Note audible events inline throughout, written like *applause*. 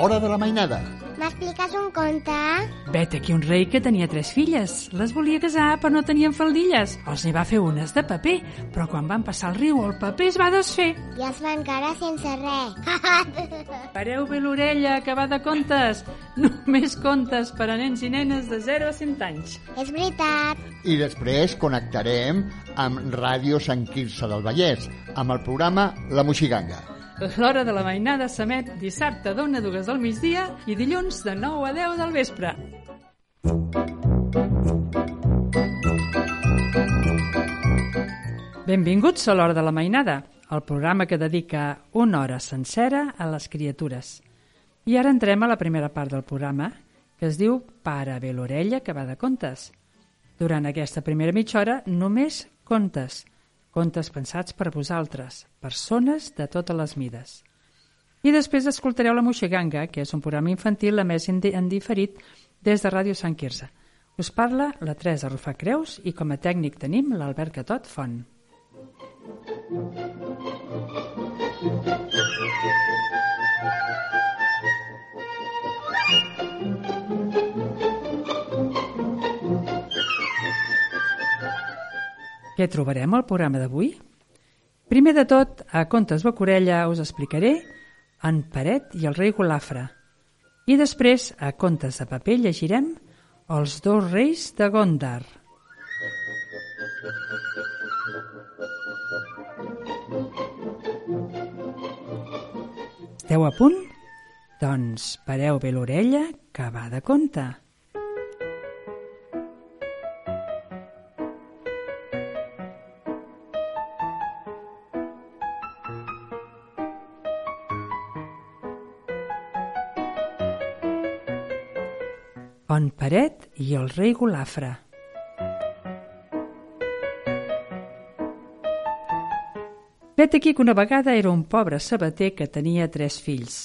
hora de la mainada. M'expliques un conte? Vet aquí un rei que tenia tres filles. Les volia casar, però no tenien faldilles. Els n'hi va fer unes de paper, però quan van passar el riu el paper es va desfer. I es van quedar sense res. *laughs* Pareu bé l'orella, que va de contes. Només contes per a nens i nenes de 0 a 100 anys. És veritat. I després connectarem amb Ràdio Sant Quirze del Vallès, amb el programa La Moixiganga. L'hora de la mainada s'emet dissabte d'una a dues del migdia i dilluns de 9 a 10 del vespre. Benvinguts a l'Hora de la Mainada, el programa que dedica una hora sencera a les criatures. I ara entrem a la primera part del programa, que es diu Para bé l'orella, que va de contes. Durant aquesta primera mitja hora, només contes, contes pensats per vosaltres, persones de totes les mides. I després escoltareu la Moixeganga, que és un programa infantil a més en diferit des de Ràdio Sant Quirze. Us parla la Teresa Rufà Creus i com a tècnic tenim l'Albert Catot Font. Què trobarem al programa d'avui? Primer de tot, a Contes Bacorella us explicaré en Paret i el rei Golafre. I després, a Contes de paper, llegirem Els dos reis de Gondar. Esteu a punt? Doncs pareu bé l'orella, que va de conte. Bon Paret i el rei Golafre. Vet aquí que una vegada era un pobre sabater que tenia tres fills.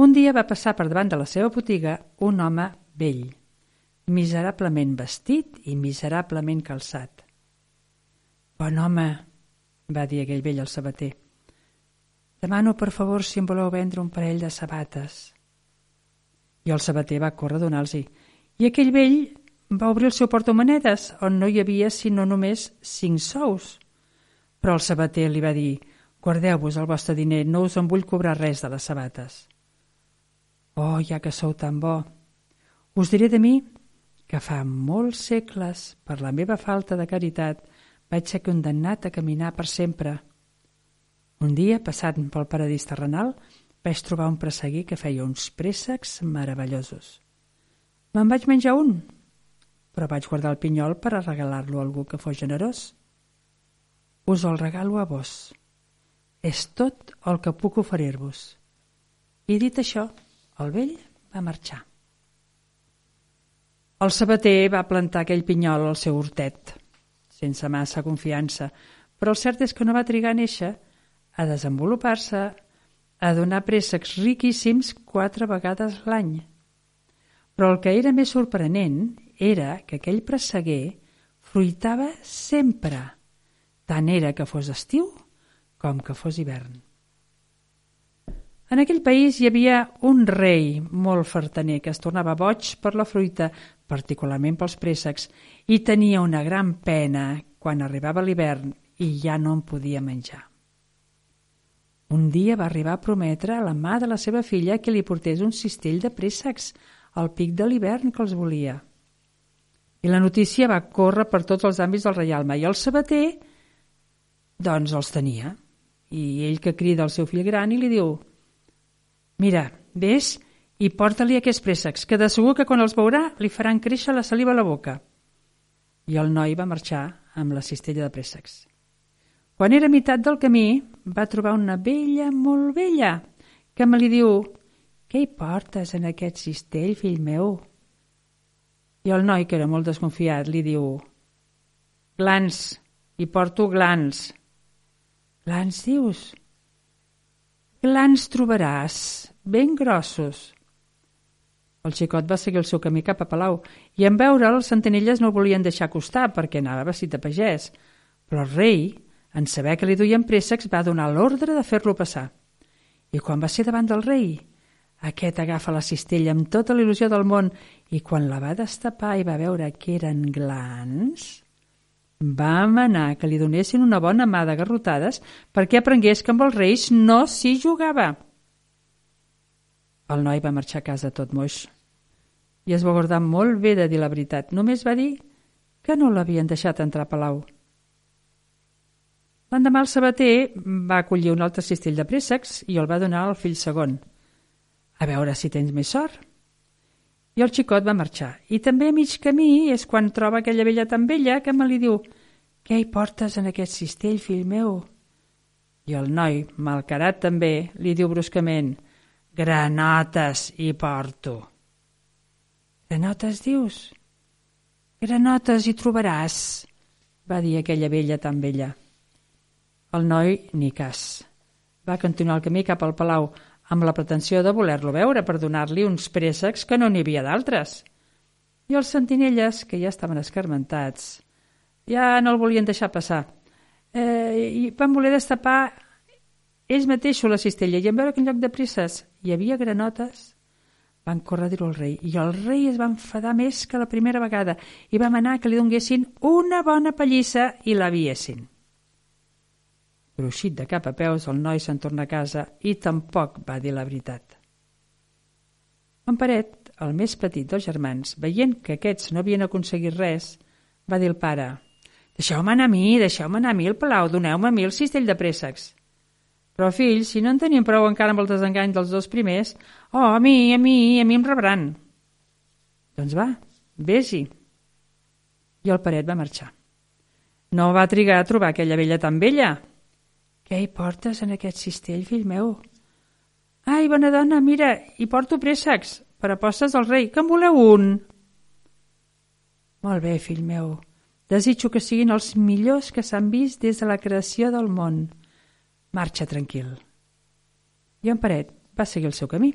Un dia va passar per davant de la seva botiga un home vell, miserablement vestit i miserablement calçat. Bon home, va dir aquell vell al sabater, demano per favor si em voleu vendre un parell de sabates. I el sabater va córrer a donar-los-hi. I aquell vell va obrir el seu portamonedes, on no hi havia sinó només cinc sous. Però el sabater li va dir «Guardeu-vos el vostre diner, no us en vull cobrar res de les sabates». «Oh, ja que sou tan bo, us diré de mi que fa molts segles, per la meva falta de caritat, vaig ser condemnat a caminar per sempre. Un dia, passant pel paradís terrenal, vaig trobar un presseguir que feia uns préssecs meravellosos. Me'n vaig menjar un, però vaig guardar el pinyol per a regalar-lo a algú que fos generós. Us el regalo a vos. És tot el que puc oferir-vos. I dit això, el vell va marxar. El sabater va plantar aquell pinyol al seu hortet, sense massa confiança, però el cert és que no va trigar a néixer, a desenvolupar-se, a donar préssecs riquíssims quatre vegades l'any. Però el que era més sorprenent era que aquell presseguer fruitava sempre, tant era que fos estiu com que fos hivern. En aquell país hi havia un rei molt fartaner que es tornava boig per la fruita, particularment pels préssecs, i tenia una gran pena quan arribava l'hivern i ja no en podia menjar. Un dia va arribar a prometre a la mà de la seva filla que li portés un cistell de préssecs al pic de l'hivern que els volia. I la notícia va córrer per tots els àmbits del reialme i el sabater, doncs els tenia. I ell que crida al seu fill gran i li diu Mira, vés i porta-li aquests préssecs, que de segur que quan els veurà li faran créixer la saliva a la boca. I el noi va marxar amb la cistella de préssecs. Quan era a meitat del camí, va trobar una vella molt vella, que me li diu «Què hi portes en aquest cistell, fill meu?» I el noi, que era molt desconfiat, li diu «Glans, hi porto glans». «Glans, dius?» «Glans trobaràs, ben grossos». El xicot va seguir el seu camí cap a Palau i en veure'l, sentinelles no el volien deixar acostar perquè anava vestit de pagès. Però el rei, en saber que li duien préssecs, va donar l'ordre de fer-lo passar. I quan va ser davant del rei, aquest agafa la cistella amb tota la il·lusió del món i quan la va destapar i va veure que eren glans, va manar que li donessin una bona mà de garrotades perquè aprengués que amb els reis no s'hi jugava. El noi va marxar a casa tot moix i es va guardar molt bé de dir la veritat. Només va dir que no l'havien deixat entrar a Palau. L'endemà el sabater va acollir un altre cistell de préssecs i el va donar al fill segon. A veure si tens més sort. I el xicot va marxar. I també a mig camí és quan troba aquella vella tan vella que me li diu «Què hi portes en aquest cistell, fill meu?» I el noi, malcarat també, li diu bruscament «Granotes hi porto». «Granotes, dius?» «Granotes hi trobaràs», va dir aquella vella tan vella. El noi, ni cas. Va continuar el camí cap al palau, amb la pretensió de voler-lo veure per donar-li uns préssecs que no n'hi havia d'altres. I els sentinelles, que ja estaven escarmentats, ja no el volien deixar passar. Eh, I van voler destapar ells mateixos la cistella i en veure que en lloc de presses hi havia granotes, van córrer a dir-ho al rei. I el rei es va enfadar més que la primera vegada i va manar que li donguessin una bona pallissa i l'aviessin. Gruixit de cap a peus, el noi se'n torna a casa i tampoc va dir la veritat. En Paret, el més petit dels germans, veient que aquests no havien aconseguit res, va dir al pare «Deixeu-me anar a mi, deixeu-me anar a mi al palau, doneu-me a mi el cistell de préssecs». Però, fills, si no en tenien prou encara amb el desengany dels dos primers, oh, a mi, a mi, a mi em rebran. Doncs va, vés-hi. I el paret va marxar. No va trigar a trobar aquella vella tan vella. Què hi portes en aquest cistell, fill meu? Ai, bona dona, mira, hi porto préssecs per apostes del rei, que en voleu un? Molt bé, fill meu. Desitjo que siguin els millors que s'han vist des de la creació del món. Marxa tranquil. I en Paret va seguir el seu camí.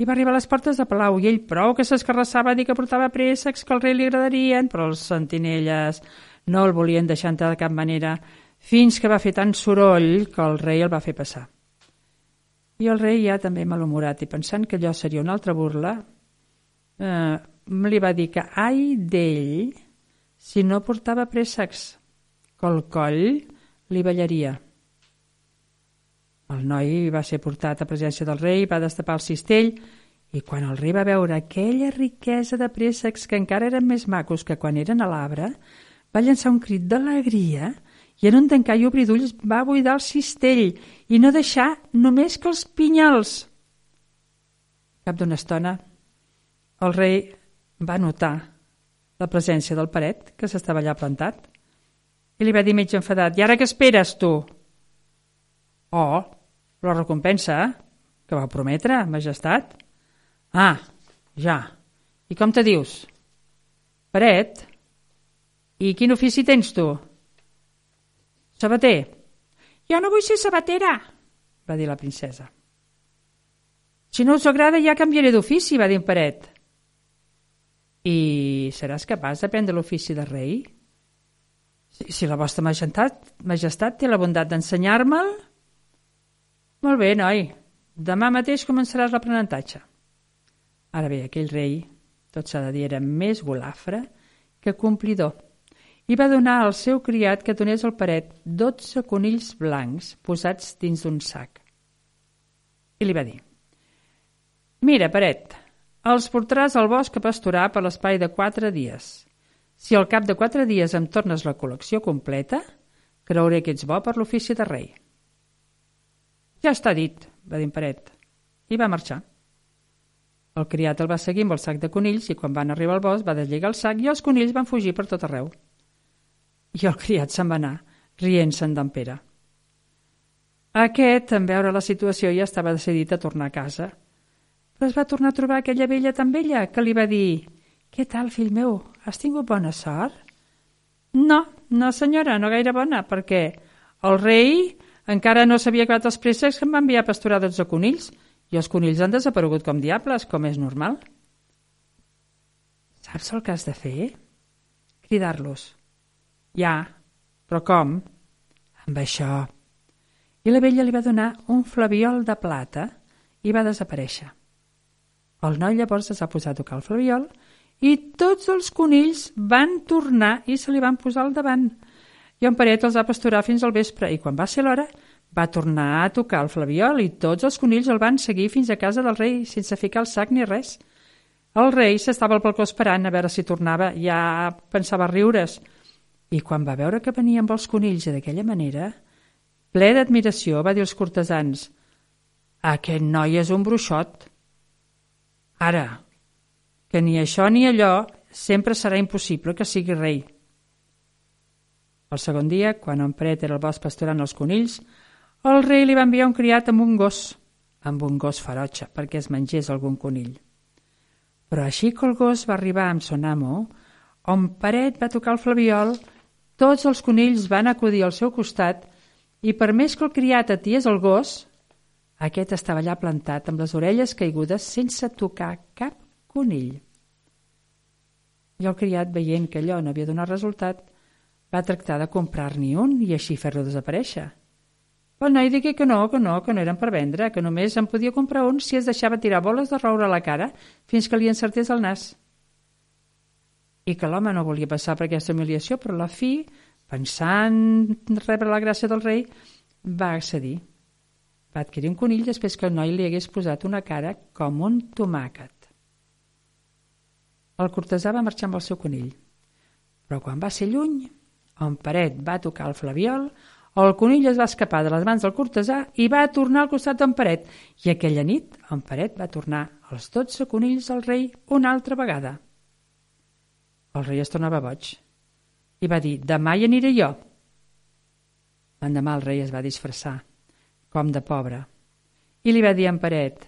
I va arribar a les portes de Palau i ell prou que s'escarrassava a dir que portava préssecs que al rei li agradarien, però els sentinelles no el volien deixar entrar de cap manera fins que va fer tant soroll que el rei el va fer passar. I el rei ja també malhumorat i pensant que allò seria una altra burla, eh, li va dir que ai d'ell si no portava préssecs, que el coll li ballaria. El noi va ser portat a presència del rei, va destapar el cistell i quan el rei va veure aquella riquesa de préssecs que encara eren més macos que quan eren a l'arbre, va llançar un crit d'alegria i en un tancar i obrir d'ulls va buidar el cistell i no deixar només que els pinyals. Cap d'una estona, el rei va notar la presència del paret, que s'estava allà plantat, i li va dir mig enfadat, i ara què esperes, tu? Oh, la recompensa que va prometre, majestat? Ah, ja. I com te dius? Paret? I quin ofici tens tu? Sabater. Jo no vull ser sabatera, va dir la princesa. Si no us agrada ja canviaré d'ofici, va dir en Paret. I seràs capaç d'aprendre l'ofici de rei? Si, si la vostra majestat, majestat té la bondat d'ensenyar-me'l, molt bé, noi. Demà mateix començaràs l'aprenentatge. Ara bé, aquell rei, tot s'ha de dir, era més golafre que complidor i va donar al seu criat que donés al paret 12 conills blancs posats dins d'un sac. I li va dir «Mira, paret, els portaràs al bosc a pasturar per l'espai de quatre dies. Si al cap de quatre dies em tornes la col·lecció completa, creuré que ets bo per l'ofici de rei». Ja està dit, va dir en Paret. i va marxar. El criat el va seguir amb el sac de conills i quan van arribar al bosc va deslligar el sac i els conills van fugir per tot arreu. I el criat se'n va anar, rient-se'n d'en Pere. Aquest, en veure la situació, ja estava decidit a tornar a casa. Però es va tornar a trobar aquella vella tan vella que li va dir «Què tal, fill meu? Has tingut bona sort?» «No, no senyora, no gaire bona, perquè el rei encara no s'havia acabat els préssecs que em va enviar a pasturar 12 conills i els conills han desaparegut com diables, com és normal». «Saps el que has de fer?» «Cridar-los». «Ja, però com?» «Amb això». I la vella li va donar un flaviol de plata i va desaparèixer. El noi llavors es va posar a tocar el flaviol i tots els conills van tornar i se li van posar al davant. I en Paret els va pasturar fins al vespre i quan va ser l'hora va tornar a tocar el flaviol i tots els conills el van seguir fins a casa del rei sense ficar el sac ni res. El rei s'estava al balcó esperant a veure si tornava, ja pensava riures. I quan va veure que venia amb els conills d'aquella manera, ple d'admiració, va dir als cortesans «Aquest noi és un bruixot». Ara, que ni això ni allò sempre serà impossible que sigui rei. El segon dia, quan en Pret era al bosc pasturant els conills, el rei li va enviar un criat amb un gos, amb un gos ferotge, perquè es mengés algun conill. Però així que el gos va arribar amb son amo, on Peret va tocar el flaviol, tots els conills van acudir al seu costat i per més que el criat atiés el gos, aquest estava allà plantat amb les orelles caigudes sense tocar cap conill. I el criat, veient que allò no havia donat resultat, va tractar de comprar-n'hi un i així fer-lo desaparèixer. El noi digué que no, que no, que no eren per vendre, que només en podia comprar un si es deixava tirar boles de roure a la cara fins que li encertés el nas. I que l'home no volia passar per aquesta humiliació, però la fi Pensant rebre la gràcia del rei, va accedir. Va adquirir un conill després que el noi li hagués posat una cara com un tomàquet. El cortesà va marxar amb el seu conill. Però quan va ser lluny, on Paret va tocar el flaviol, el conill es va escapar de les mans del cortesà i va tornar al costat d'en Paret. I aquella nit, en Paret va tornar els dotze conills al rei una altra vegada. El rei es tornava boig i va dir «Demà hi aniré jo». L'endemà el rei es va disfressar, com de pobre, i li va dir en Paret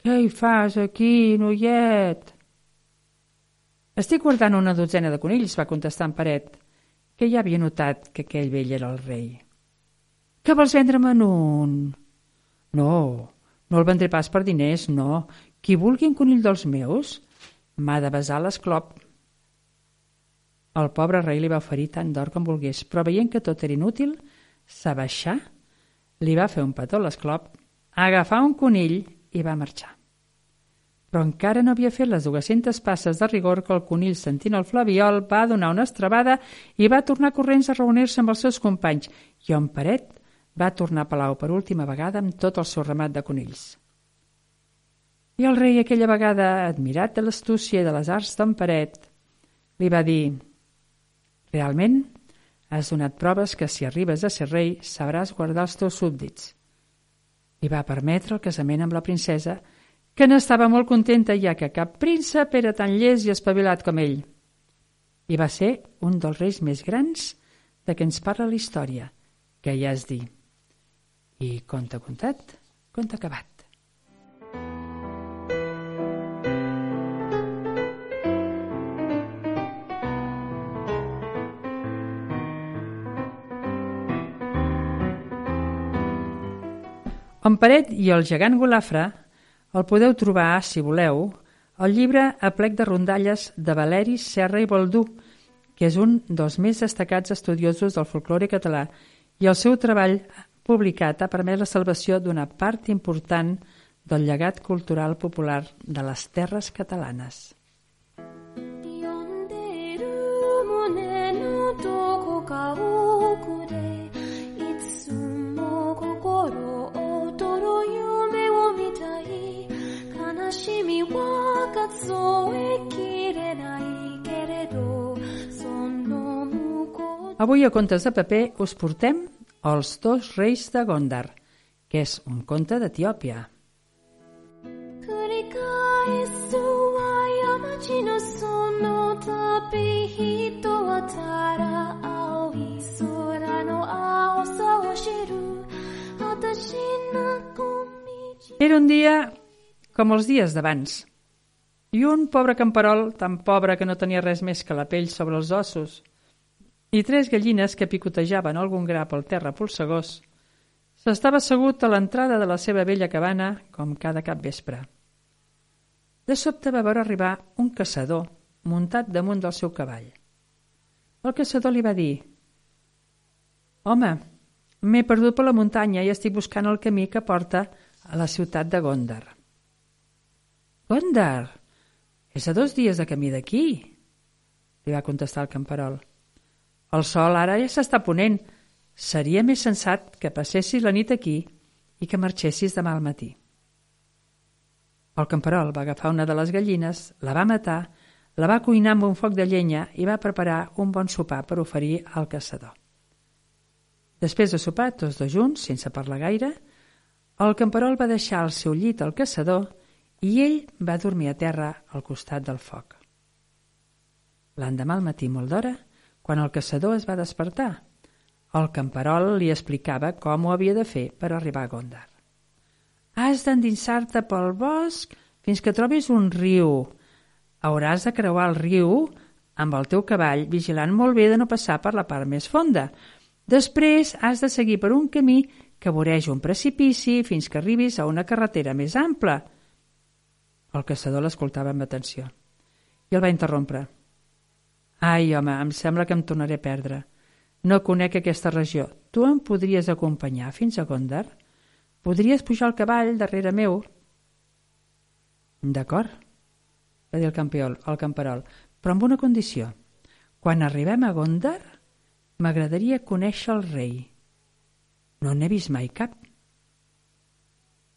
«Què hi fas aquí, noiet?» «Estic guardant una dotzena de conills», va contestar en Paret, que ja havia notat que aquell vell era el rei. «Que vols vendre'm un?» «No, no el vendré pas per diners, no. Qui vulgui un conill dels meus m'ha de besar l'esclop el pobre rei li va oferir tant d'or com volgués, però veient que tot era inútil, s'abaixà, li va fer un petó a l'esclop, agafar un conill i va marxar. Però encara no havia fet les 200 passes de rigor que el conill, sentint el flaviol, va donar una estrabada i va tornar corrents a reunir-se amb els seus companys, i on Paret va tornar a Palau per última vegada amb tot el seu ramat de conills. I el rei aquella vegada, admirat de l'astúcia i de les arts d'en Paret, li va dir Realment, has donat proves que si arribes a ser rei sabràs guardar els teus súbdits. I va permetre el casament amb la princesa, que n'estava molt contenta ja que cap príncep era tan llest i espavilat com ell. I va ser un dels reis més grans de què ens parla la història, que ja es dir. I conte contat, conte acabat. En Paret i el gegant Golafre el podeu trobar, si voleu, al llibre A plec de rondalles de Valeri Serra i Baldú, que és un dels més destacats estudiosos del folklore català i el seu treball publicat ha permès la salvació d'una part important del llegat cultural popular de les terres catalanes. 悲しみは数えきれないけれどその向こう Avui a Contes de Paper us portem Els dos reis de Gondar, que és un conte d'Etiòpia. Era un dia com els dies d'abans. I un pobre camperol, tan pobre que no tenia res més que la pell sobre els ossos, i tres gallines que picotejaven algun gra pel terra polsegós, s'estava assegut a l'entrada de la seva vella cabana com cada cap vespre. De sobte va veure arribar un caçador muntat damunt del seu cavall. El caçador li va dir «Home, m'he perdut per la muntanya i estic buscant el camí que porta a la ciutat de Gondar». «Gondar? És a dos dies de camí d'aquí», li va contestar el camperol. «El sol ara ja s'està ponent. Seria més sensat que passessis la nit aquí i que marxessis demà al matí». El camperol va agafar una de les gallines, la va matar, la va cuinar amb un foc de llenya i va preparar un bon sopar per oferir al caçador. Després de sopar, tots dos junts, sense parlar gaire, el camperol va deixar el seu llit al caçador i ell va dormir a terra al costat del foc. L'endemà al matí molt d'hora, quan el caçador es va despertar, el camperol li explicava com ho havia de fer per arribar a Gondar. Has d'endinsar-te pel bosc fins que trobis un riu. Hauràs de creuar el riu amb el teu cavall, vigilant molt bé de no passar per la part més fonda. Després has de seguir per un camí que voreja un precipici fins que arribis a una carretera més ampla. El caçador l'escoltava amb atenció i el va interrompre. Ai, home, em sembla que em tornaré a perdre. No conec aquesta regió. Tu em podries acompanyar fins a Gondar? Podries pujar al cavall darrere meu? D'acord, va dir el campiol, el camperol, però amb una condició. Quan arribem a Gondar, m'agradaria conèixer el rei. No n'he vist mai cap.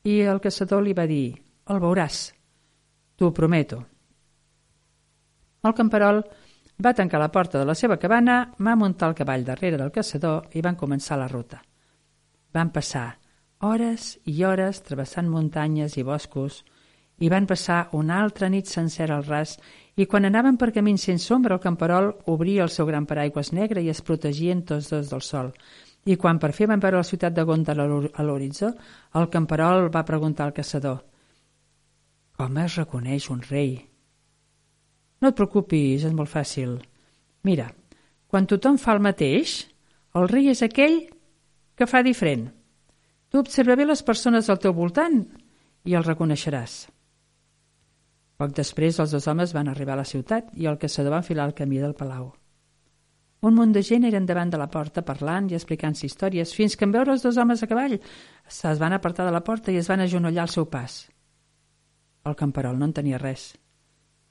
I el caçador li va dir, el veuràs, t'ho prometo. El camperol va tancar la porta de la seva cabana, va muntar el cavall darrere del caçador i van començar la ruta. Van passar hores i hores travessant muntanyes i boscos i van passar una altra nit sencera al ras i quan anaven per camins sense ombra el camperol obria el seu gran paraigües negre i es protegien tots dos del sol. I quan per fi van veure la ciutat de Gondar a l'horitzó, el camperol va preguntar al caçador «Com es reconeix un rei?» «No et preocupis, és molt fàcil. Mira, quan tothom fa el mateix, el rei és aquell que fa diferent». Tu observa bé les persones al teu voltant i el reconeixeràs. Poc després, els dos homes van arribar a la ciutat i el caçador va enfilar el camí del palau. Un munt de gent eren davant de la porta parlant i explicant-se històries fins que en veure els dos homes a cavall se'ls van apartar de la porta i es van agenollar al seu pas. El camperol no en tenia res.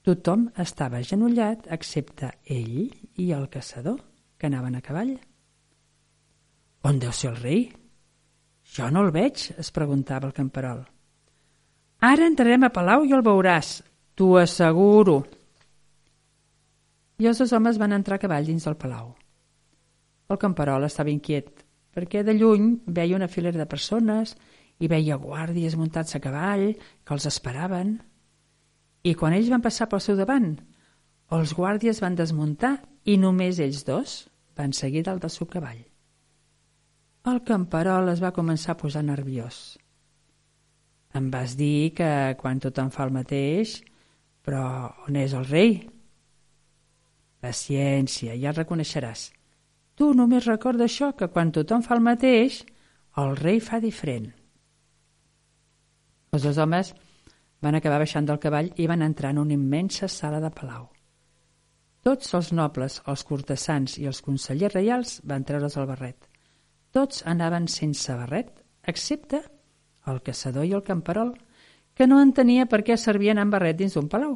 Tothom estava agenollat excepte ell i el caçador, que anaven a cavall. On deu ser el rei? Jo no el veig, es preguntava el camperol. Ara entrarem a Palau i el veuràs, t'ho asseguro. I els dos homes van entrar a cavall dins del Palau. El camperol estava inquiet, perquè de lluny veia una filera de persones i veia guàrdies muntats a cavall que els esperaven. I quan ells van passar pel seu davant, els guàrdies van desmuntar i només ells dos van seguir dalt del seu cavall. El camperol es va començar a posar nerviós. Em vas dir que quan tothom fa el mateix, però on és el rei? Paciència, ja el reconeixeràs. Tu només recorda això, que quan tothom fa el mateix, el rei fa diferent. Els dos homes van acabar baixant del cavall i van entrar en una immensa sala de palau. Tots els nobles, els cortesans i els consellers reials van treure's el barret. Tots anaven sense barret, excepte el caçador i el camperol, que no entenia per què servien amb barret dins d'un palau.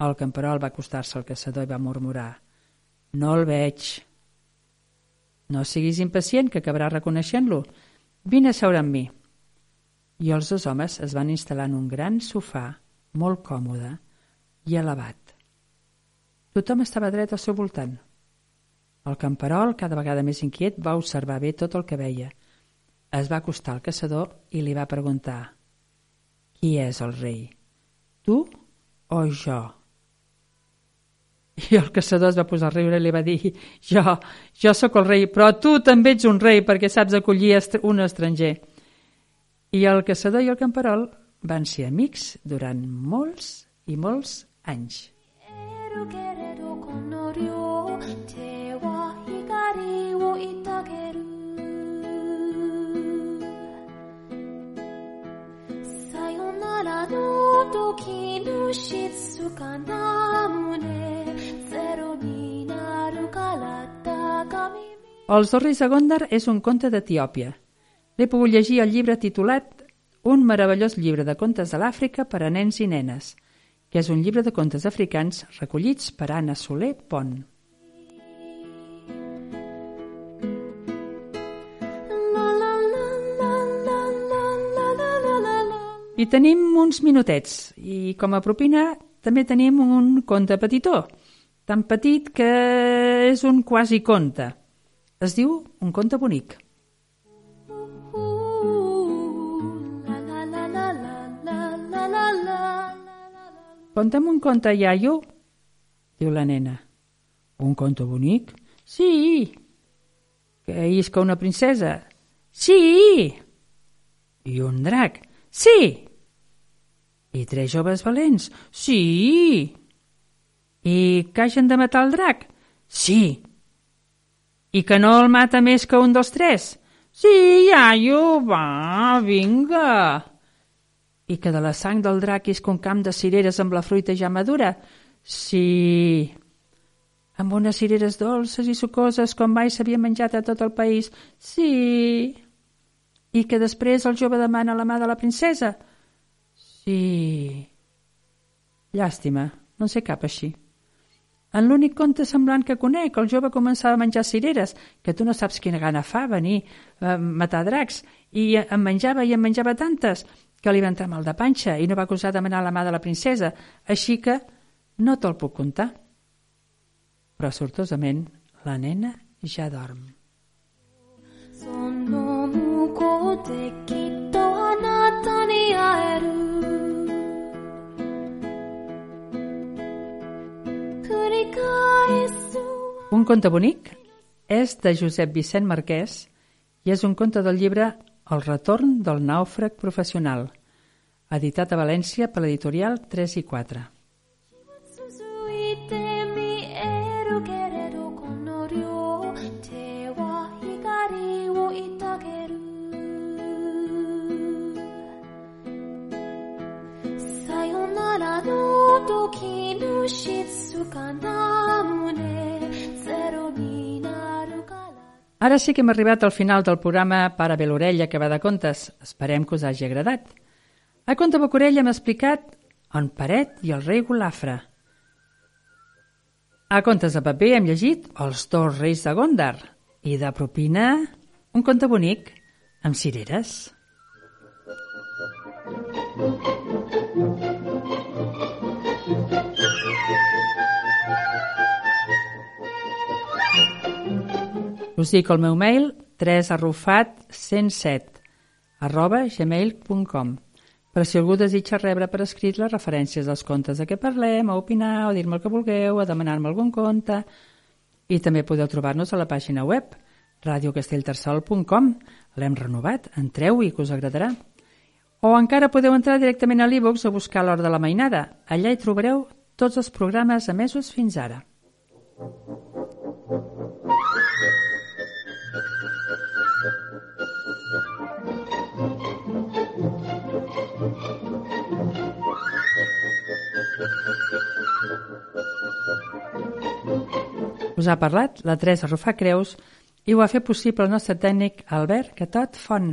El camperol va acostar-se al caçador i va murmurar «No el veig». «No siguis impacient, que acabarà reconeixent-lo. Vine a seure amb mi». I els dos homes es van instal·lar en un gran sofà, molt còmode i elevat. Tothom estava dret al seu voltant. El camperol, cada vegada més inquiet, va observar bé tot el que veia. Es va acostar al caçador i li va preguntar «Qui és el rei? Tu o jo?» I el caçador es va posar a riure i li va dir jo, jo sóc el rei, però tu també ets un rei perquè saps acollir un estranger. I el caçador i el camperol van ser amics durant molts i molts anys. Els Orris de Gondar és un conte d'Etiòpia, l'he pogut llegir el llibre titulat Un meravellós llibre de contes de l'Àfrica per a nens i nenes, que és un llibre de contes africans recollits per Anna Soler Pont. I tenim uns minutets, i com a propina també tenim un conte petitó, tan petit que és un quasi conte. Es diu Un conte bonic. Conta'm un conte, iaio, diu la nena. Un conte bonic? Sí. Que isca una princesa? Sí. I un drac? Sí. I tres joves valents? Sí. I que hagin de matar el drac? Sí. I que no el mata més que un dels tres? Sí, iaio, va, vinga. I que de la sang del drac és un camp de cireres amb la fruita ja madura? Sí. Amb unes cireres dolces i sucoses com mai s'havia menjat a tot el país? Sí. I que després el jove demana la mà de la princesa? Sí. Llàstima, no sé cap així. En l'únic conte semblant que conec, el jove començava a menjar cireres, que tu no saps quina gana fa venir a matar dracs, i en menjava i en menjava tantes, que li va entrar mal de panxa i no va gosar demanar la mà de la princesa, així que no te'l puc contar. Però sortosament la nena ja dorm. Un conte bonic és de Josep Vicent Marquès i és un conte del llibre el retorn del nàufrag professional, editat a València per l'editorial 3 i 4. Ara sí que hem arribat al final del programa Para bé l'orella que va de contes. Esperem que us hagi agradat. A Conte Bocorella hem explicat en Paret i el rei Golafre. A Contes de paper hem llegit Els dos reis de Gondar i de propina un conte bonic amb cireres. Us dic el meu mail 3arrufat107 arroba gmail.com per si algú desitja rebre per escrit les referències dels contes de què parlem, a opinar, o dir-me el que vulgueu, a demanar-me algun conte. I també podeu trobar-nos a la pàgina web radiocastellterçol.com L'hem renovat, entreu-hi, que us agradarà. O encara podeu entrar directament a l'e-box a buscar l'hora de la mainada. Allà hi trobareu tots els programes emesos fins ara. Us ha parlat la Teresa Rufà Creus i ho ha fet possible el nostre tècnic Albert Catot Font.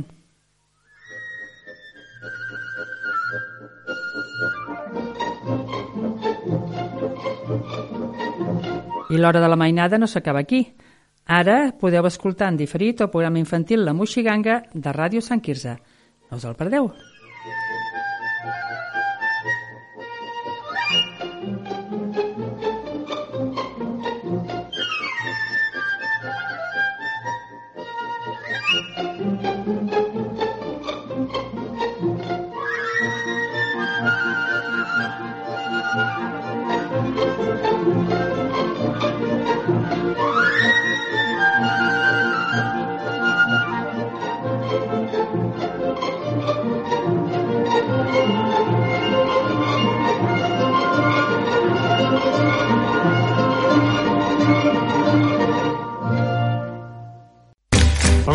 I l'hora de la mainada no s'acaba aquí. Ara podeu escoltar en diferit el programa infantil La Moixiganga de Ràdio Sant Quirze. No us el perdeu.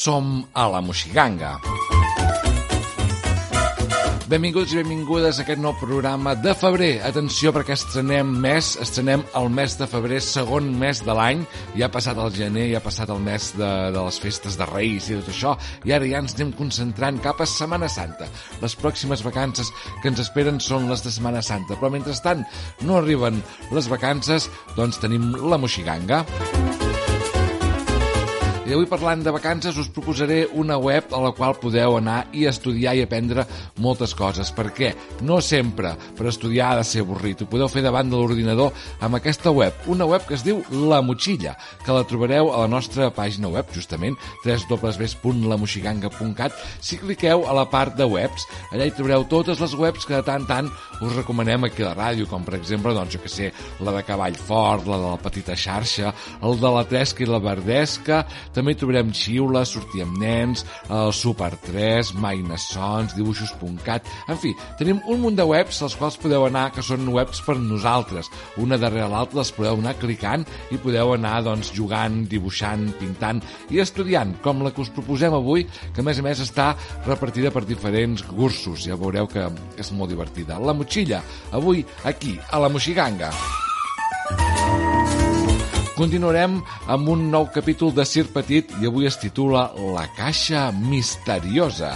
Som a la Moixiganga. Benvinguts i benvingudes a aquest nou programa de febrer. Atenció, perquè estrenem mes, estrenem el mes de febrer, segon mes de l'any. Ja ha passat el gener, ja ha passat el mes de, de les festes de Reis i tot això, i ara ja ens anem concentrant cap a Setmana Santa. Les pròximes vacances que ens esperen són les de Setmana Santa, però mentrestant no arriben les vacances, doncs tenim la Moixiganga. I avui parlant de vacances us proposaré una web a la qual podeu anar i estudiar i aprendre moltes coses. Per què? No sempre per estudiar ha de ser avorrit. Ho podeu fer davant de l'ordinador amb aquesta web. Una web que es diu La Motxilla, que la trobareu a la nostra pàgina web, justament, www.lamoxiganga.cat. Si cliqueu a la part de webs, allà hi trobareu totes les webs que de tant tant us recomanem aquí a la ràdio, com per exemple, doncs, jo que sé, la de Cavall Fort, la de la Petita Xarxa, el de la Tresca i la Verdesca, també hi trobarem Xiula, Sortir amb nens, el Super 3, Mainessons, Dibuixos.cat... En fi, tenim un munt de webs als quals podeu anar, que són webs per nosaltres. Una darrere l'altra les podeu anar clicant i podeu anar doncs, jugant, dibuixant, pintant i estudiant, com la que us proposem avui, que a més a més està repartida per diferents cursos. Ja veureu que és molt divertida. La motxilla, avui aquí, a la Moxiganga. Continuarem amb un nou capítol de Sir Petit i avui es titula La caixa misteriosa.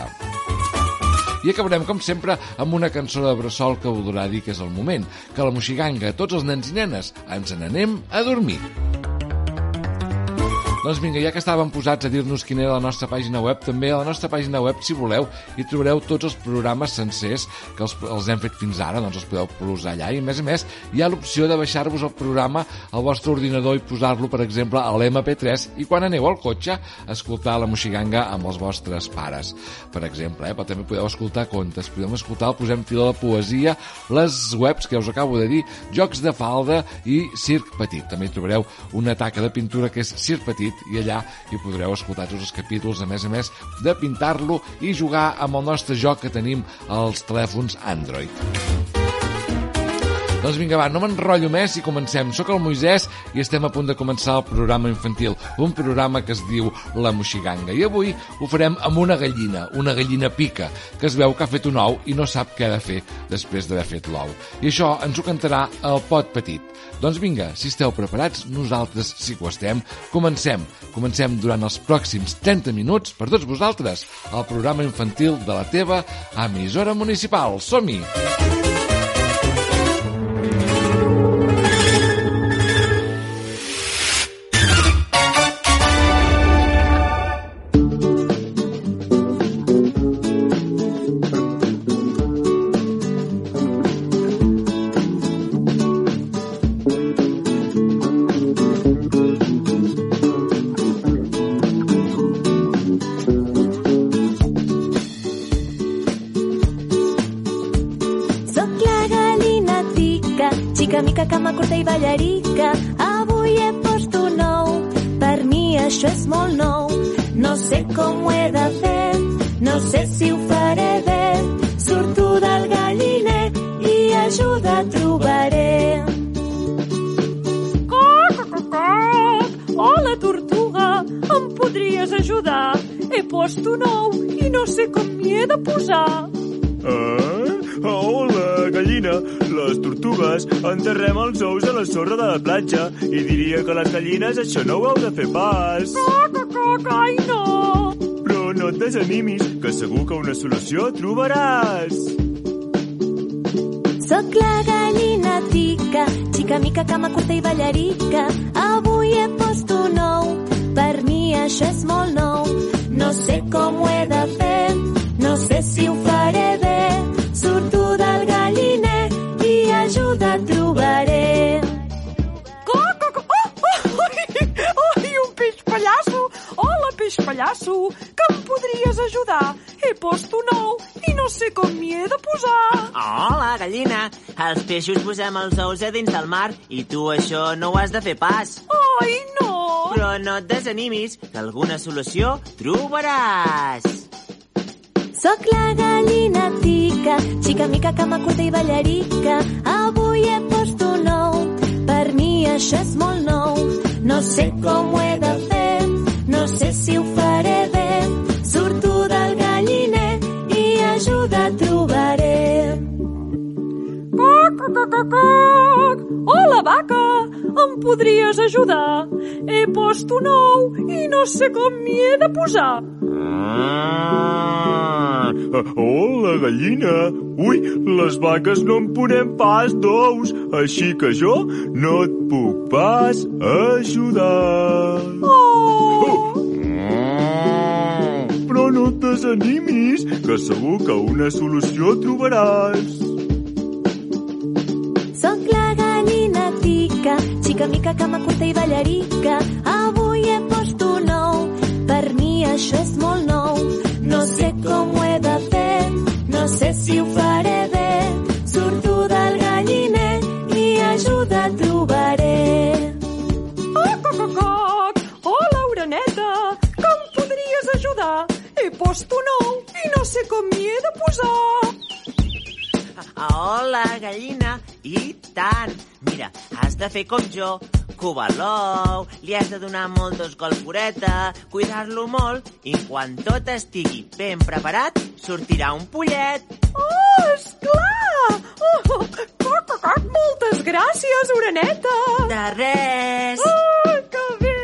I acabarem, com sempre, amb una cançó de Bressol que voldrà dir que és el moment, que la Moxiganga, tots els nens i nenes, ens n'anem a dormir. Doncs vinga, ja que estàvem posats a dir-nos quina era la nostra pàgina web, també a la nostra pàgina web, si voleu, hi trobareu tots els programes sencers que els, els hem fet fins ara, doncs els podeu posar allà. I a més a més, hi ha l'opció de baixar-vos el programa al vostre ordinador i posar-lo, per exemple, a l'MP3 i quan aneu al cotxe, escoltar la moxiganga amb els vostres pares. Per exemple, eh? però també podeu escoltar contes, podeu escoltar el Posem Fil a la Poesia, les webs que us acabo de dir, Jocs de Falda i Circ Petit. També trobareu una taca de pintura que és Circ Petit i allà hi podreu escoltar tots els capítols, a més a més de pintar-lo i jugar amb el nostre joc que tenim als telèfons Android. Doncs vinga, va, no m'enrotllo més i comencem. Soc el Moisès i estem a punt de començar el programa infantil, un programa que es diu La Moxiganga. I avui ho farem amb una gallina, una gallina pica, que es veu que ha fet un ou i no sap què ha de fer després d'haver fet l'ou. I això ens ho cantarà el pot petit. Doncs vinga, si esteu preparats, nosaltres sí que ho estem. Comencem. Comencem durant els pròxims 30 minuts per tots vosaltres el programa infantil de la teva emissora municipal. Som-hi! Soc gallina. Les tortugues enterrem els ous a la sorra de la platja i diria que les gallines això no ho heu de fer pas. Coc, coc, ai, no! Però no et desanimis, que segur que una solució trobaràs. Soc la gallina tica, xica mica, cama curta i ballarica. Avui he post un ou, per mi això és molt nou. No sé com ho he de fer, no sé si ho faré bé. Que em podries ajudar. He post un ou i no sé com m'hi he de posar. Hola, gallina. Els peixos posem els ous a dins del mar i tu això no ho has de fer pas. Ai, no! Però no et desanimis, que alguna solució trobaràs. Soc la gallina tica, xica mica, cama curta i ballarica. Avui he post un ou, per mi això és molt nou. No sé com ho he de si ho faré bé. Surto del galliner i ajuda trobaré. Coc, coc, coc, coc. Hola, vaca! Em podries ajudar? He post un ou i no sé com m'hi he de posar. Ah, hola, gallina. Ui, les vaques no en ponem pas d'ous, així que jo no et puc pas ajudar. Oh! Però no et desanimis, que segur que una solució trobaràs. Soc la gallina tica, xica mica, cama curta i ballarica. Avui he post un ou, per mi això és molt nou. No sé com gallina. I tant. Mira, has de fer com jo. Covar l'ou, li has de donar molt dos gols foreta, cuidar-lo molt, i quan tot estigui ben preparat, sortirà un pollet. Oh, esclar! Oh, coc, coc, coc, moltes gràcies, oreneta! De res! Oh, que bé!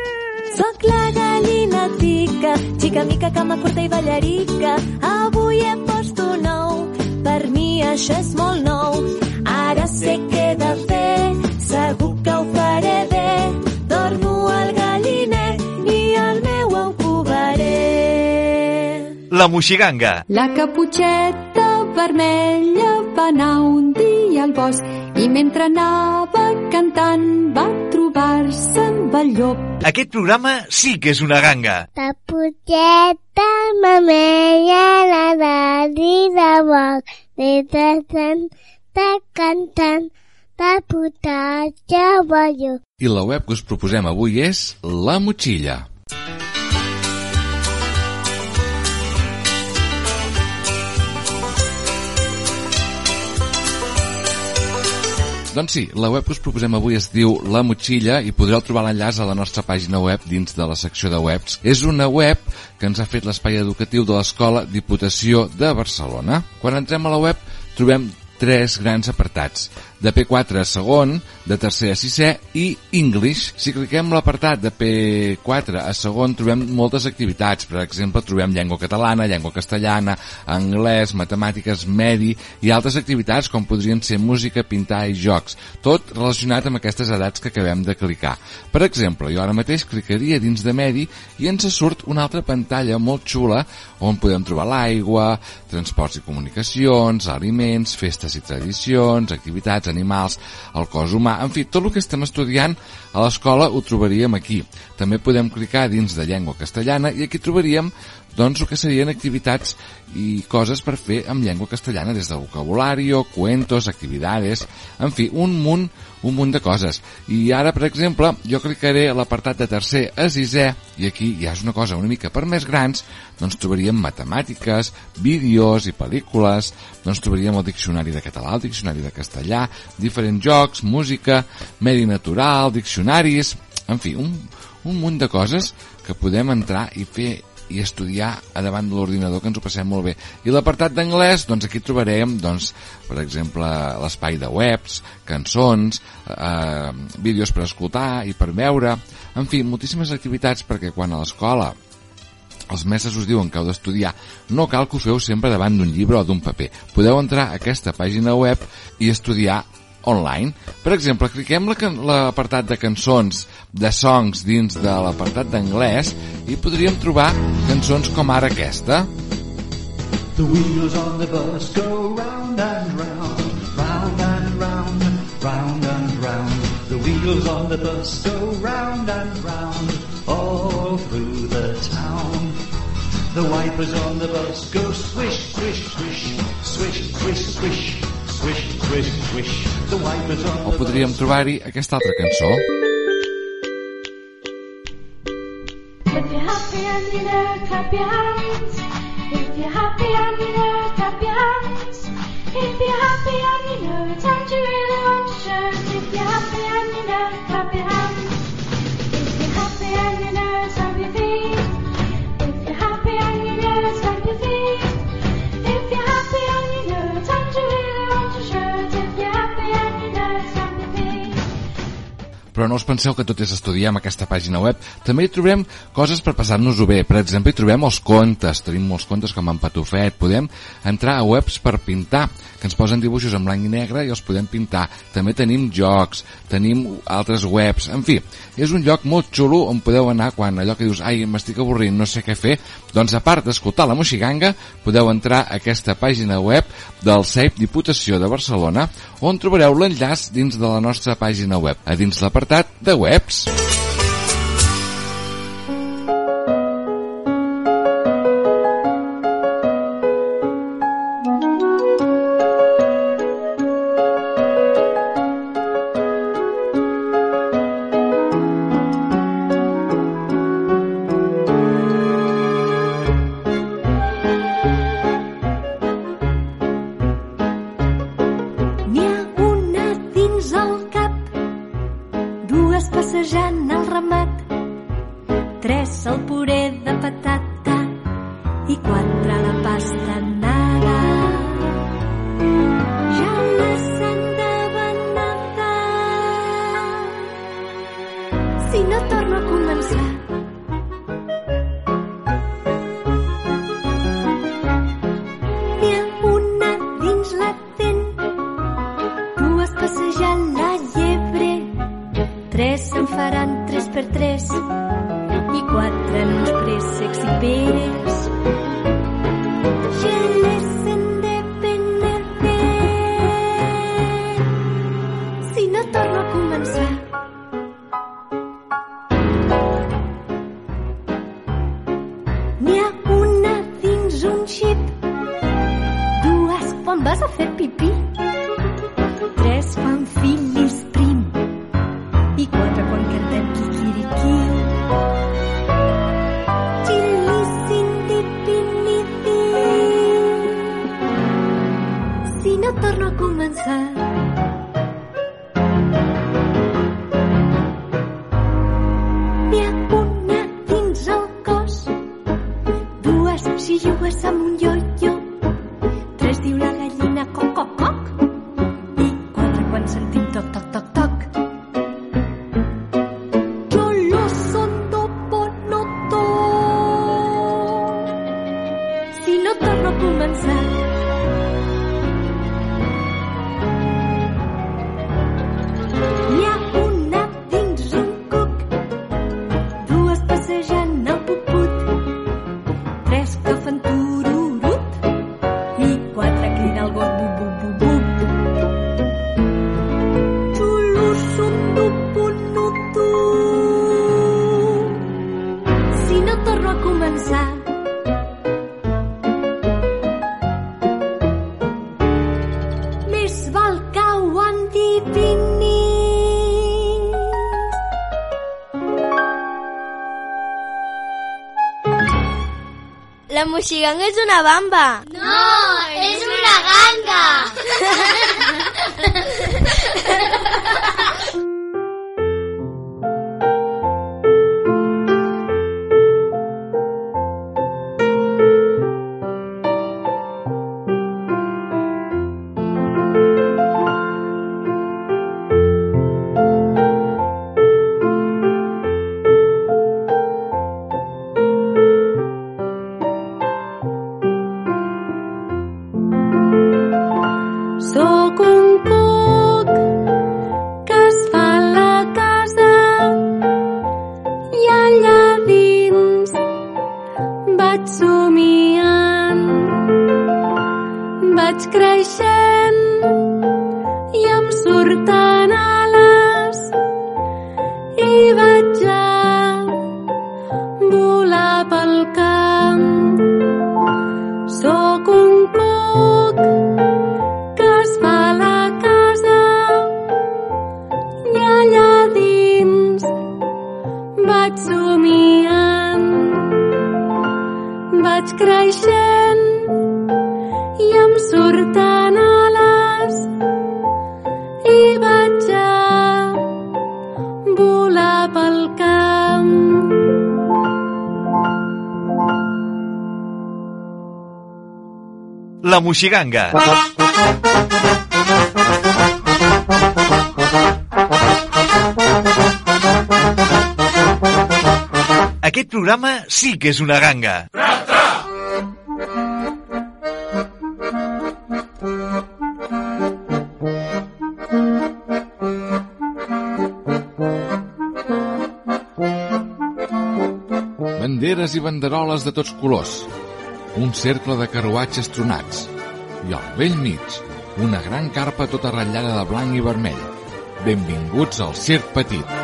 Soc la gallina tica, xica mica, cama curta i ballarica. Avui he post un ou, per mi això és molt nou. Ara sé què he de fer, segur que ho faré bé. Dormo al galliner i el meu ou covaré. La Moixiganga. La caputxeta vermella va anar un dia al bosc i mentre anava cantant va trobar-se amb el llop. Aquest programa sí que és una ganga. La puteta mamella la daddy de boc, de tant, de cantant, de putatge ballo. I la web que us proposem avui és La Motxilla. Doncs sí, la web que us proposem avui es diu La Motxilla i podreu trobar l'enllaç a la nostra pàgina web dins de la secció de webs. És una web que ens ha fet l'espai educatiu de l'Escola Diputació de Barcelona. Quan entrem a la web trobem tres grans apartats. De P4 a segon, de tercer a sisè i English. Si cliquem l'apartat de P4 a segon trobem moltes activitats. Per exemple, trobem llengua catalana, llengua castellana, anglès, matemàtiques, medi i altres activitats com podrien ser música, pintar i jocs. Tot relacionat amb aquestes edats que acabem de clicar. Per exemple, jo ara mateix clicaria dins de medi i ens surt una altra pantalla molt xula on podem trobar l'aigua, transports i comunicacions, aliments, festes i tradicions, activitats, animals, el cos humà, en fi, tot el que estem estudiant a l'escola ho trobaríem aquí. També podem clicar dins de llengua castellana i aquí trobaríem doncs el que serien activitats i coses per fer amb llengua castellana des de vocabulari, cuentos, actividades, en fi, un munt, un munt de coses. I ara, per exemple, jo clicaré a l'apartat de tercer a sisè i aquí ja és una cosa una mica per més grans, doncs trobaríem matemàtiques, vídeos i pel·lícules, doncs trobaríem el diccionari de català, el diccionari de castellà, diferents jocs, música, medi natural, diccionaris, en fi, un, un munt de coses que podem entrar i fer i estudiar a davant de l'ordinador que ens ho passem molt bé. I l'apartat d'anglès, doncs aquí trobarem, doncs, per exemple, l'espai de webs, cançons, eh, vídeos per escoltar i per veure, en fi, moltíssimes activitats perquè quan a l'escola els mestres us diuen que heu d'estudiar, no cal que ho feu sempre davant d'un llibre o d'un paper. Podeu entrar a aquesta pàgina web i estudiar online. Per exemple, cliquem l'apartat de cançons, de songs dins de l'apartat d'anglès i podríem trobar cançons com ara aquesta. The wheels on the bus go round and round, round and round, round and round. The wheels on the bus go round and round, all through the town. The wipers on the bus go swish, swish, swish, swish, swish, swish, swish, O podríem trobar-hi aquesta altra cançó. If you're happy and you know it, clap your hands. If you're happy and you know it, clap your hands. If you're happy and Però no us penseu que tot és estudiar amb aquesta pàgina web. També hi trobem coses per passar-nos-ho bé. Per exemple, hi trobem els contes. Tenim molts contes com en Patufet. Podem entrar a webs per pintar, que ens posen dibuixos en blanc i negre i els podem pintar. També tenim jocs, tenim altres webs. En fi, és un lloc molt xulo on podeu anar quan allò que dius ai, m'estic avorrint, no sé què fer. Doncs a part d'escoltar la Moixiganga, podeu entrar a aquesta pàgina web del CEIP Diputació de Barcelona, on trobareu l'enllaç dins de la nostra pàgina web, a dins l'apartat de webs. Michigan es una bamba. No, es una ganga. La Moixiganga. Aquest programa sí que és una ganga. Banderes i banderoles de tots colors. Un cercle de carruatges tronats. I al vell mig, una gran carpa tota ratllada de blanc i vermell. Benvinguts al Circ Petit.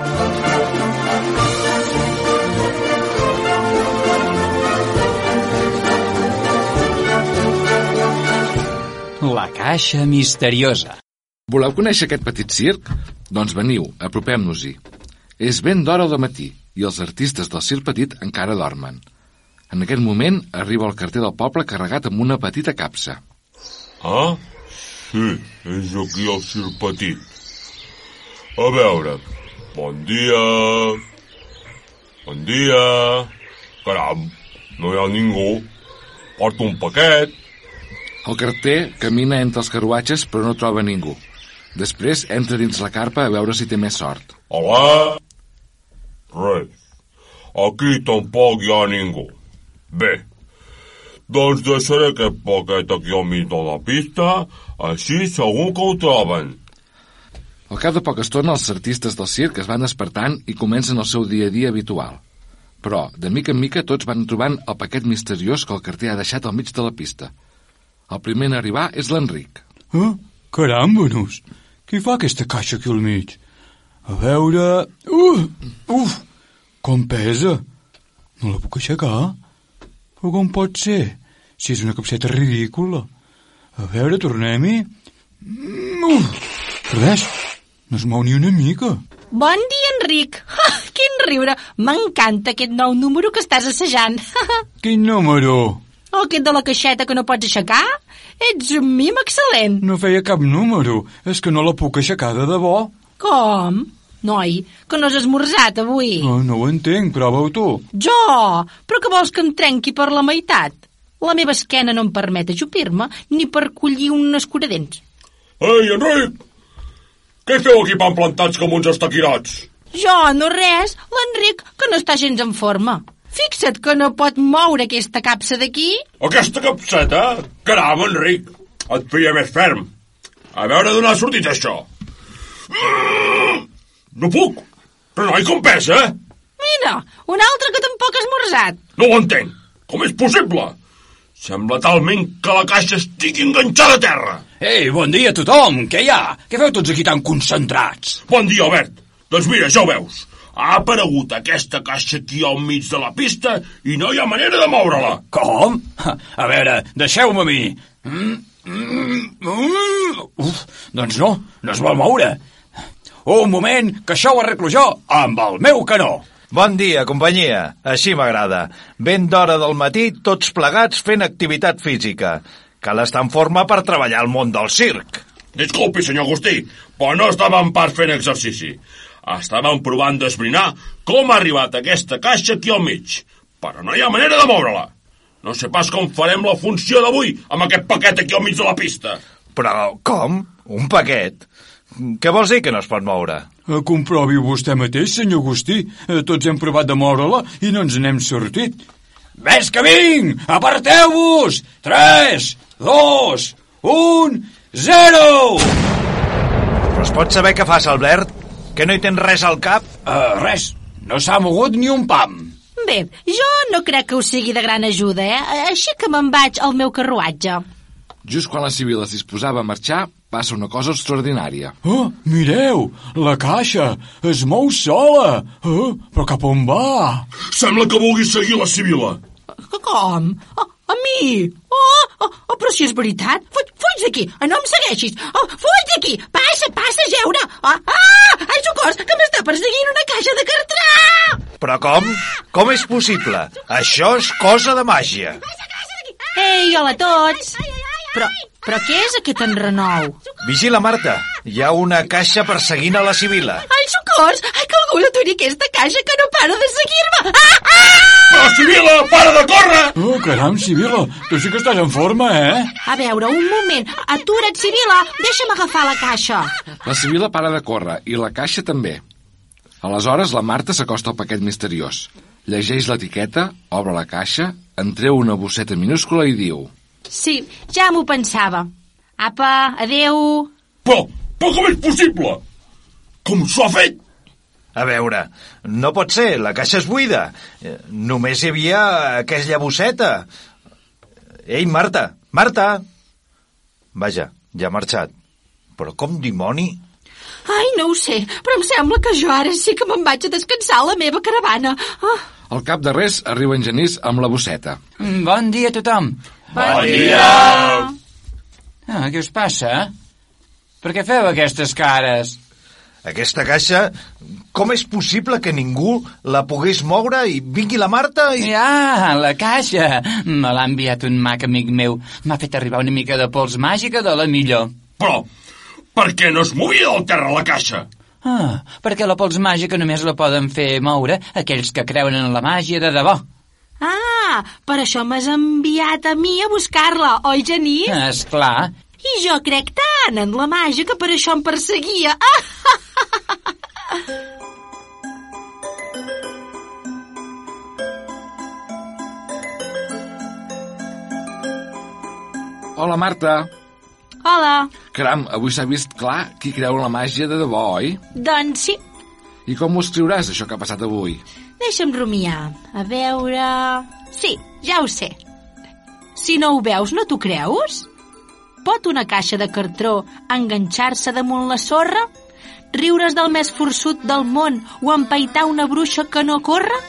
La caixa misteriosa. Voleu conèixer aquest petit circ? Doncs veniu, apropem-nos-hi. És ben d'hora de matí i els artistes del circ petit encara dormen. En aquest moment arriba el carter del poble carregat amb una petita capsa. Ah? Sí, és aquí el circ petit. A veure, bon dia... Bon dia... Caram, no hi ha ningú. Porto un paquet. El carter camina entre els carruatges però no troba ningú. Després entra dins la carpa a veure si té més sort. Hola? Res. Aquí tampoc hi ha ningú. Bé, doncs deixaré aquest paquet aquí al mig de la pista, així segur que ho troben. Al cap de poca estona, els artistes del circ es van despertant i comencen el seu dia a dia habitual. Però, de mica en mica, tots van trobant el paquet misteriós que el carter ha deixat al mig de la pista. El primer en arribar és l'Enric. Ah, carambanos! Qui fa aquesta caixa aquí al mig? A veure... Uh, uf! Com pesa! No la puc aixecar? Però com pot ser? Si és una capseta ridícula. A veure, tornem-hi. Mm! Res, no es mou ni una mica. Bon dia, Enric. Ha, quin riure. M'encanta aquest nou número que estàs assajant. *laughs* Quin número? O aquest de la caixeta que no pots aixecar? Ets un mim excel·lent. No feia cap número. És que no la puc aixecar de debò. Com? Noi, que no has esmorzat avui. Oh, no ho entenc, prova-ho tu. Jo? Però que vols que em trenqui per la meitat? La meva esquena no em permet ajupir-me ni per collir un escuradents. Ei, Enric! Què feu aquí pan plantats com uns estaquirats? Jo, no res. L'Enric, que no està gens en forma. Fixa't que no pot moure aquesta capsa d'aquí. Aquesta capseta? Caram, Enric! Et feia més ferm. A veure d'on ha sortit això. No puc! Però noi, com pesa? Mira, un altre que tampoc ha esmorzat. No ho entenc. Com és possible? Sembla talment que la caixa estigui enganxada a terra. Ei, bon dia a tothom! Què hi ha? Què feu tots aquí tan concentrats? Bon dia, Albert. Doncs mira, ja ho veus. Ha aparegut aquesta caixa aquí al mig de la pista i no hi ha manera de moure-la. Com? A veure, deixeu-me a mi. Mm, mm, mm. Uf, doncs no, no es vol moure. Un moment, que això ho arreglo jo amb el meu canó. Bon dia, companyia. Així m'agrada. Ben d'hora del matí, tots plegats fent activitat física. Cal estar en forma per treballar al món del circ. Disculpi, senyor Agustí, però no estàvem pas fent exercici. Estàvem provant d'esbrinar com ha arribat aquesta caixa aquí al mig. Però no hi ha manera de moure-la. No sé pas com farem la funció d'avui amb aquest paquet aquí al mig de la pista. Però com? Un paquet? Què vols dir que no es pot moure? Eh, Comprovi vostè mateix, senyor Agustí. Eh, Tots hem provat de moure-la i no ens n'hem sortit. Ves que vinc! Aparteu-vos! 3, 2, 1, 0! Però es pot saber què fas, Albert? Que no hi tens res al cap? Uh, res. No s'ha mogut ni un pam. Bé, jo no crec que us sigui de gran ajuda, eh? Així que me'n vaig al meu carruatge. Just quan la Sibil es disposava a marxar, passa una cosa extraordinària. Oh, mireu, la caixa es mou sola. Oh, però cap on va? Sembla que vulgui seguir la Sibila. Com? A, a mi? Oh, oh, oh, però si és veritat. Fuig, fuig d'aquí, Ah, no em segueixis. Oh, fuig d'aquí, passa, passa, a jeure. Ah, ah, ai, socors, que m'està perseguint una caixa de cartrà. Però com? Com és possible? Això és cosa de màgia. Oriola a tots! Però, però què és aquest enrenou? Vigila, Marta. Hi ha una caixa perseguint a la Sibila. Ai, socors! Ai, que algú l'aturi aquesta caixa que no para de seguir-me! Ah, ah! Però, Sibila, para de córrer! Oh, caram, Sibila, tu sí que estàs en forma, eh? A veure, un moment. Atura't, Sibila! Deixa'm agafar la caixa. La Sibila para de córrer i la caixa també. Aleshores, la Marta s'acosta al paquet misteriós. Llegeix l'etiqueta, obre la caixa, en treu una bosseta minúscula i diu... Sí, ja m'ho pensava. Apa, adeu. Però, però com és possible? Com s'ho ha fet? A veure, no pot ser, la caixa és buida. Eh, Només hi havia aquella bosseta. Ei, Marta, Marta! Vaja, ja ha marxat. Però com dimoni? Ai, no ho sé, però em sembla que jo ara sí que me'n vaig a descansar a la meva caravana. Ah, Al cap de res arriba en Genís amb la bosseta. Mm, Bon dia a tothom. Bon dia! Ah, què us passa? Per què feu aquestes cares? Aquesta caixa, com és possible que ningú la pogués moure i vingui la Marta i... Ja, la caixa. Me l'ha enviat un mag amic meu. M'ha fet arribar una mica de pols màgica de la millor. Però, per què no es movia del terra la caixa? Ah, perquè la pols màgica només la poden fer moure aquells que creuen en la màgia de debò. Ah, per això m'has enviat a mi a buscar-la, oi, Genís? És clar. I jo crec tant en la màgia que per això em perseguia. Ah! Hola, Marta. Hola. Caram, avui s'ha vist clar qui creu en la màgia de debò, oi? Doncs sí, I com ho escriuràs, això que ha passat avui? Deixa'm rumiar. A veure... Sí, ja ho sé. Si no ho veus, no t'ho creus? Pot una caixa de cartró enganxar-se damunt la sorra? Riure's del més forçut del món o empaitar una bruixa que no corre?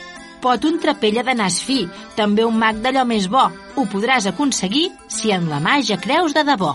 Pot un trapella de nas fi, també un mag d'allò més bo. Ho podràs aconseguir si en la màgia creus de debò.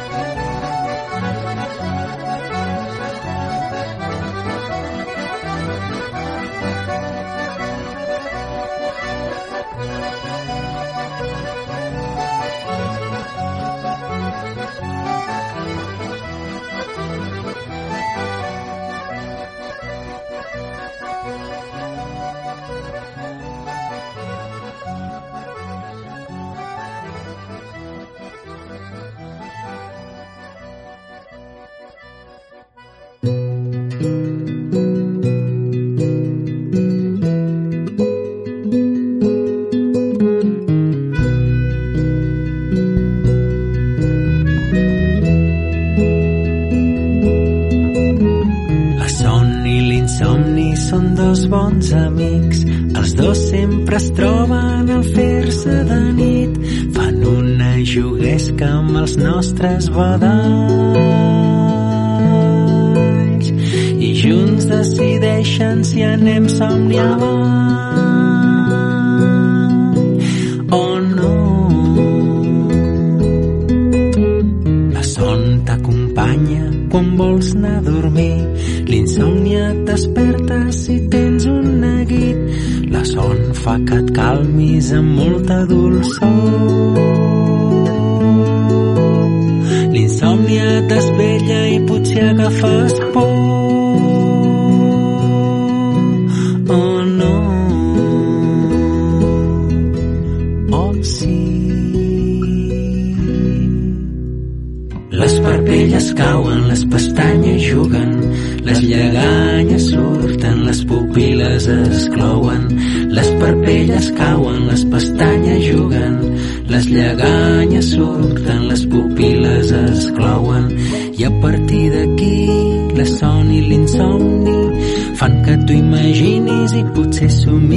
Que tu imaginis i potser somis.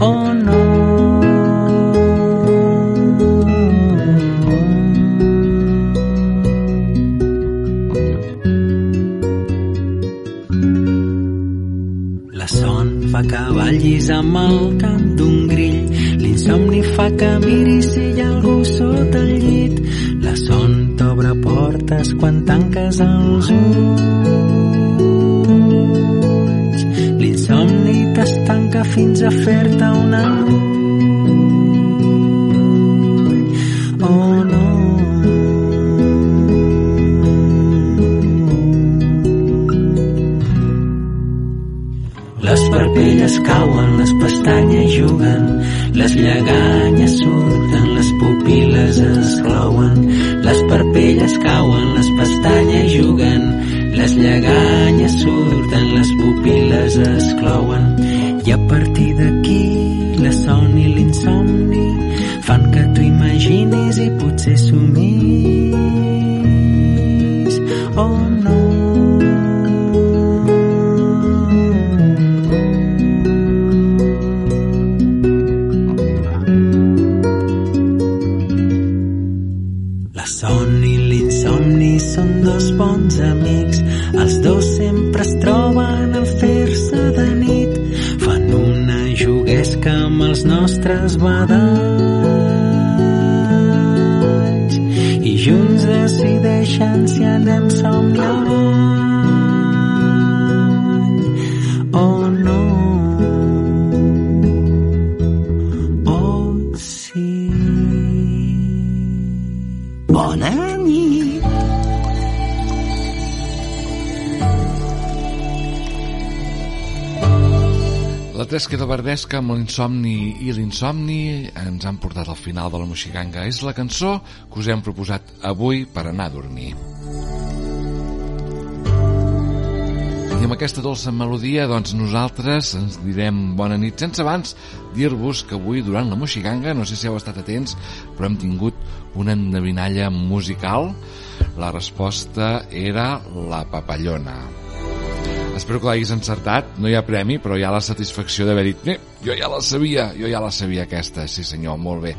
Oh no, La son fa que ballis amb el cant d'un grill. L'insomni fa que miris si hi ha algú sota el llit. La son t'obre portes quan tanques els ulls. Fins a fer-te una Oh La Tresca de Verdesca amb l'insomni i l'insomni ens han portat al final de la Moixiganga. És la cançó que us hem proposat avui per anar a dormir. I amb aquesta dolça melodia, doncs nosaltres ens direm bona nit, sense abans dir-vos que avui, durant la Moixiganga, no sé si heu estat atents, però hem tingut una endevinalla musical. La resposta era la papallona. Espero que l'haguis encertat. No hi ha premi, però hi ha la satisfacció d'haver dit eh, jo ja la sabia, jo ja la sabia aquesta. Sí senyor, molt bé.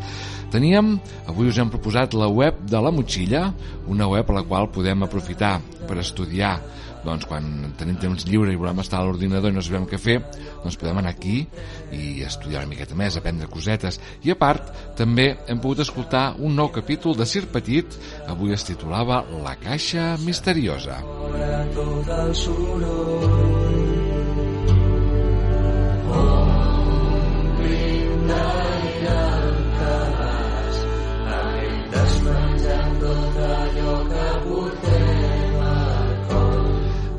Teníem, avui us hem proposat la web de la Motxilla, una web a la qual podem aprofitar per estudiar doncs quan tenim temps lliure i volem estar a l'ordinador i no sabem què fer, doncs podem anar aquí i estudiar una miqueta més, aprendre cosetes. I a part, també hem pogut escoltar un nou capítol de Sir Petit, avui es titulava La caixa misteriosa. tot el soroll. Omplim d'aire el cabàs, anem despenjant tot allò que coll.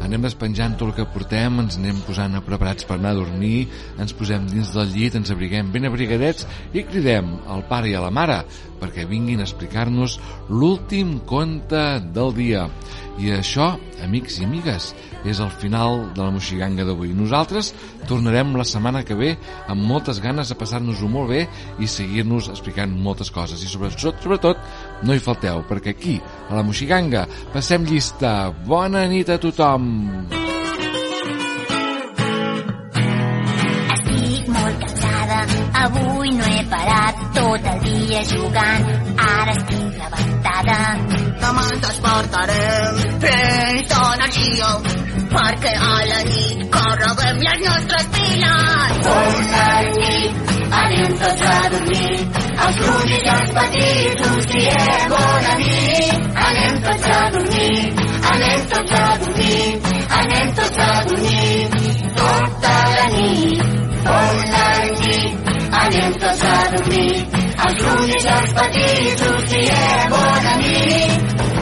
Anem despenjant tot el que portem, ens anem posant a preparats per anar a dormir, ens posem dins del llit, ens abriguem ben abrigadets i cridem al pare i a la mare perquè vinguin a explicar-nos l'últim conte del dia. I això, amics i amigues, és el final de la moixiganga d'avui. Nosaltres tornarem la setmana que ve amb moltes ganes de passar-nos-ho molt bé i seguir-nos explicant moltes coses. I sobretot, sobretot, no hi falteu, perquè aquí, a la moixiganga, passem llista. Bona nit a tothom! Estic molt cansada, avui no he parat tot el dia jugant, ara estic rebentada. Demà ens despertarem plens d'energia perquè a la nit carreguem les nostres piles. Bona nit, anem tots a dormir, els grans i els petits us diem bona nit. Anem tots a dormir, anem tots a dormir, anem tots a dormir, tota la nit. Bona nit, anem tots a dormir, els i els petits us diem bona nit.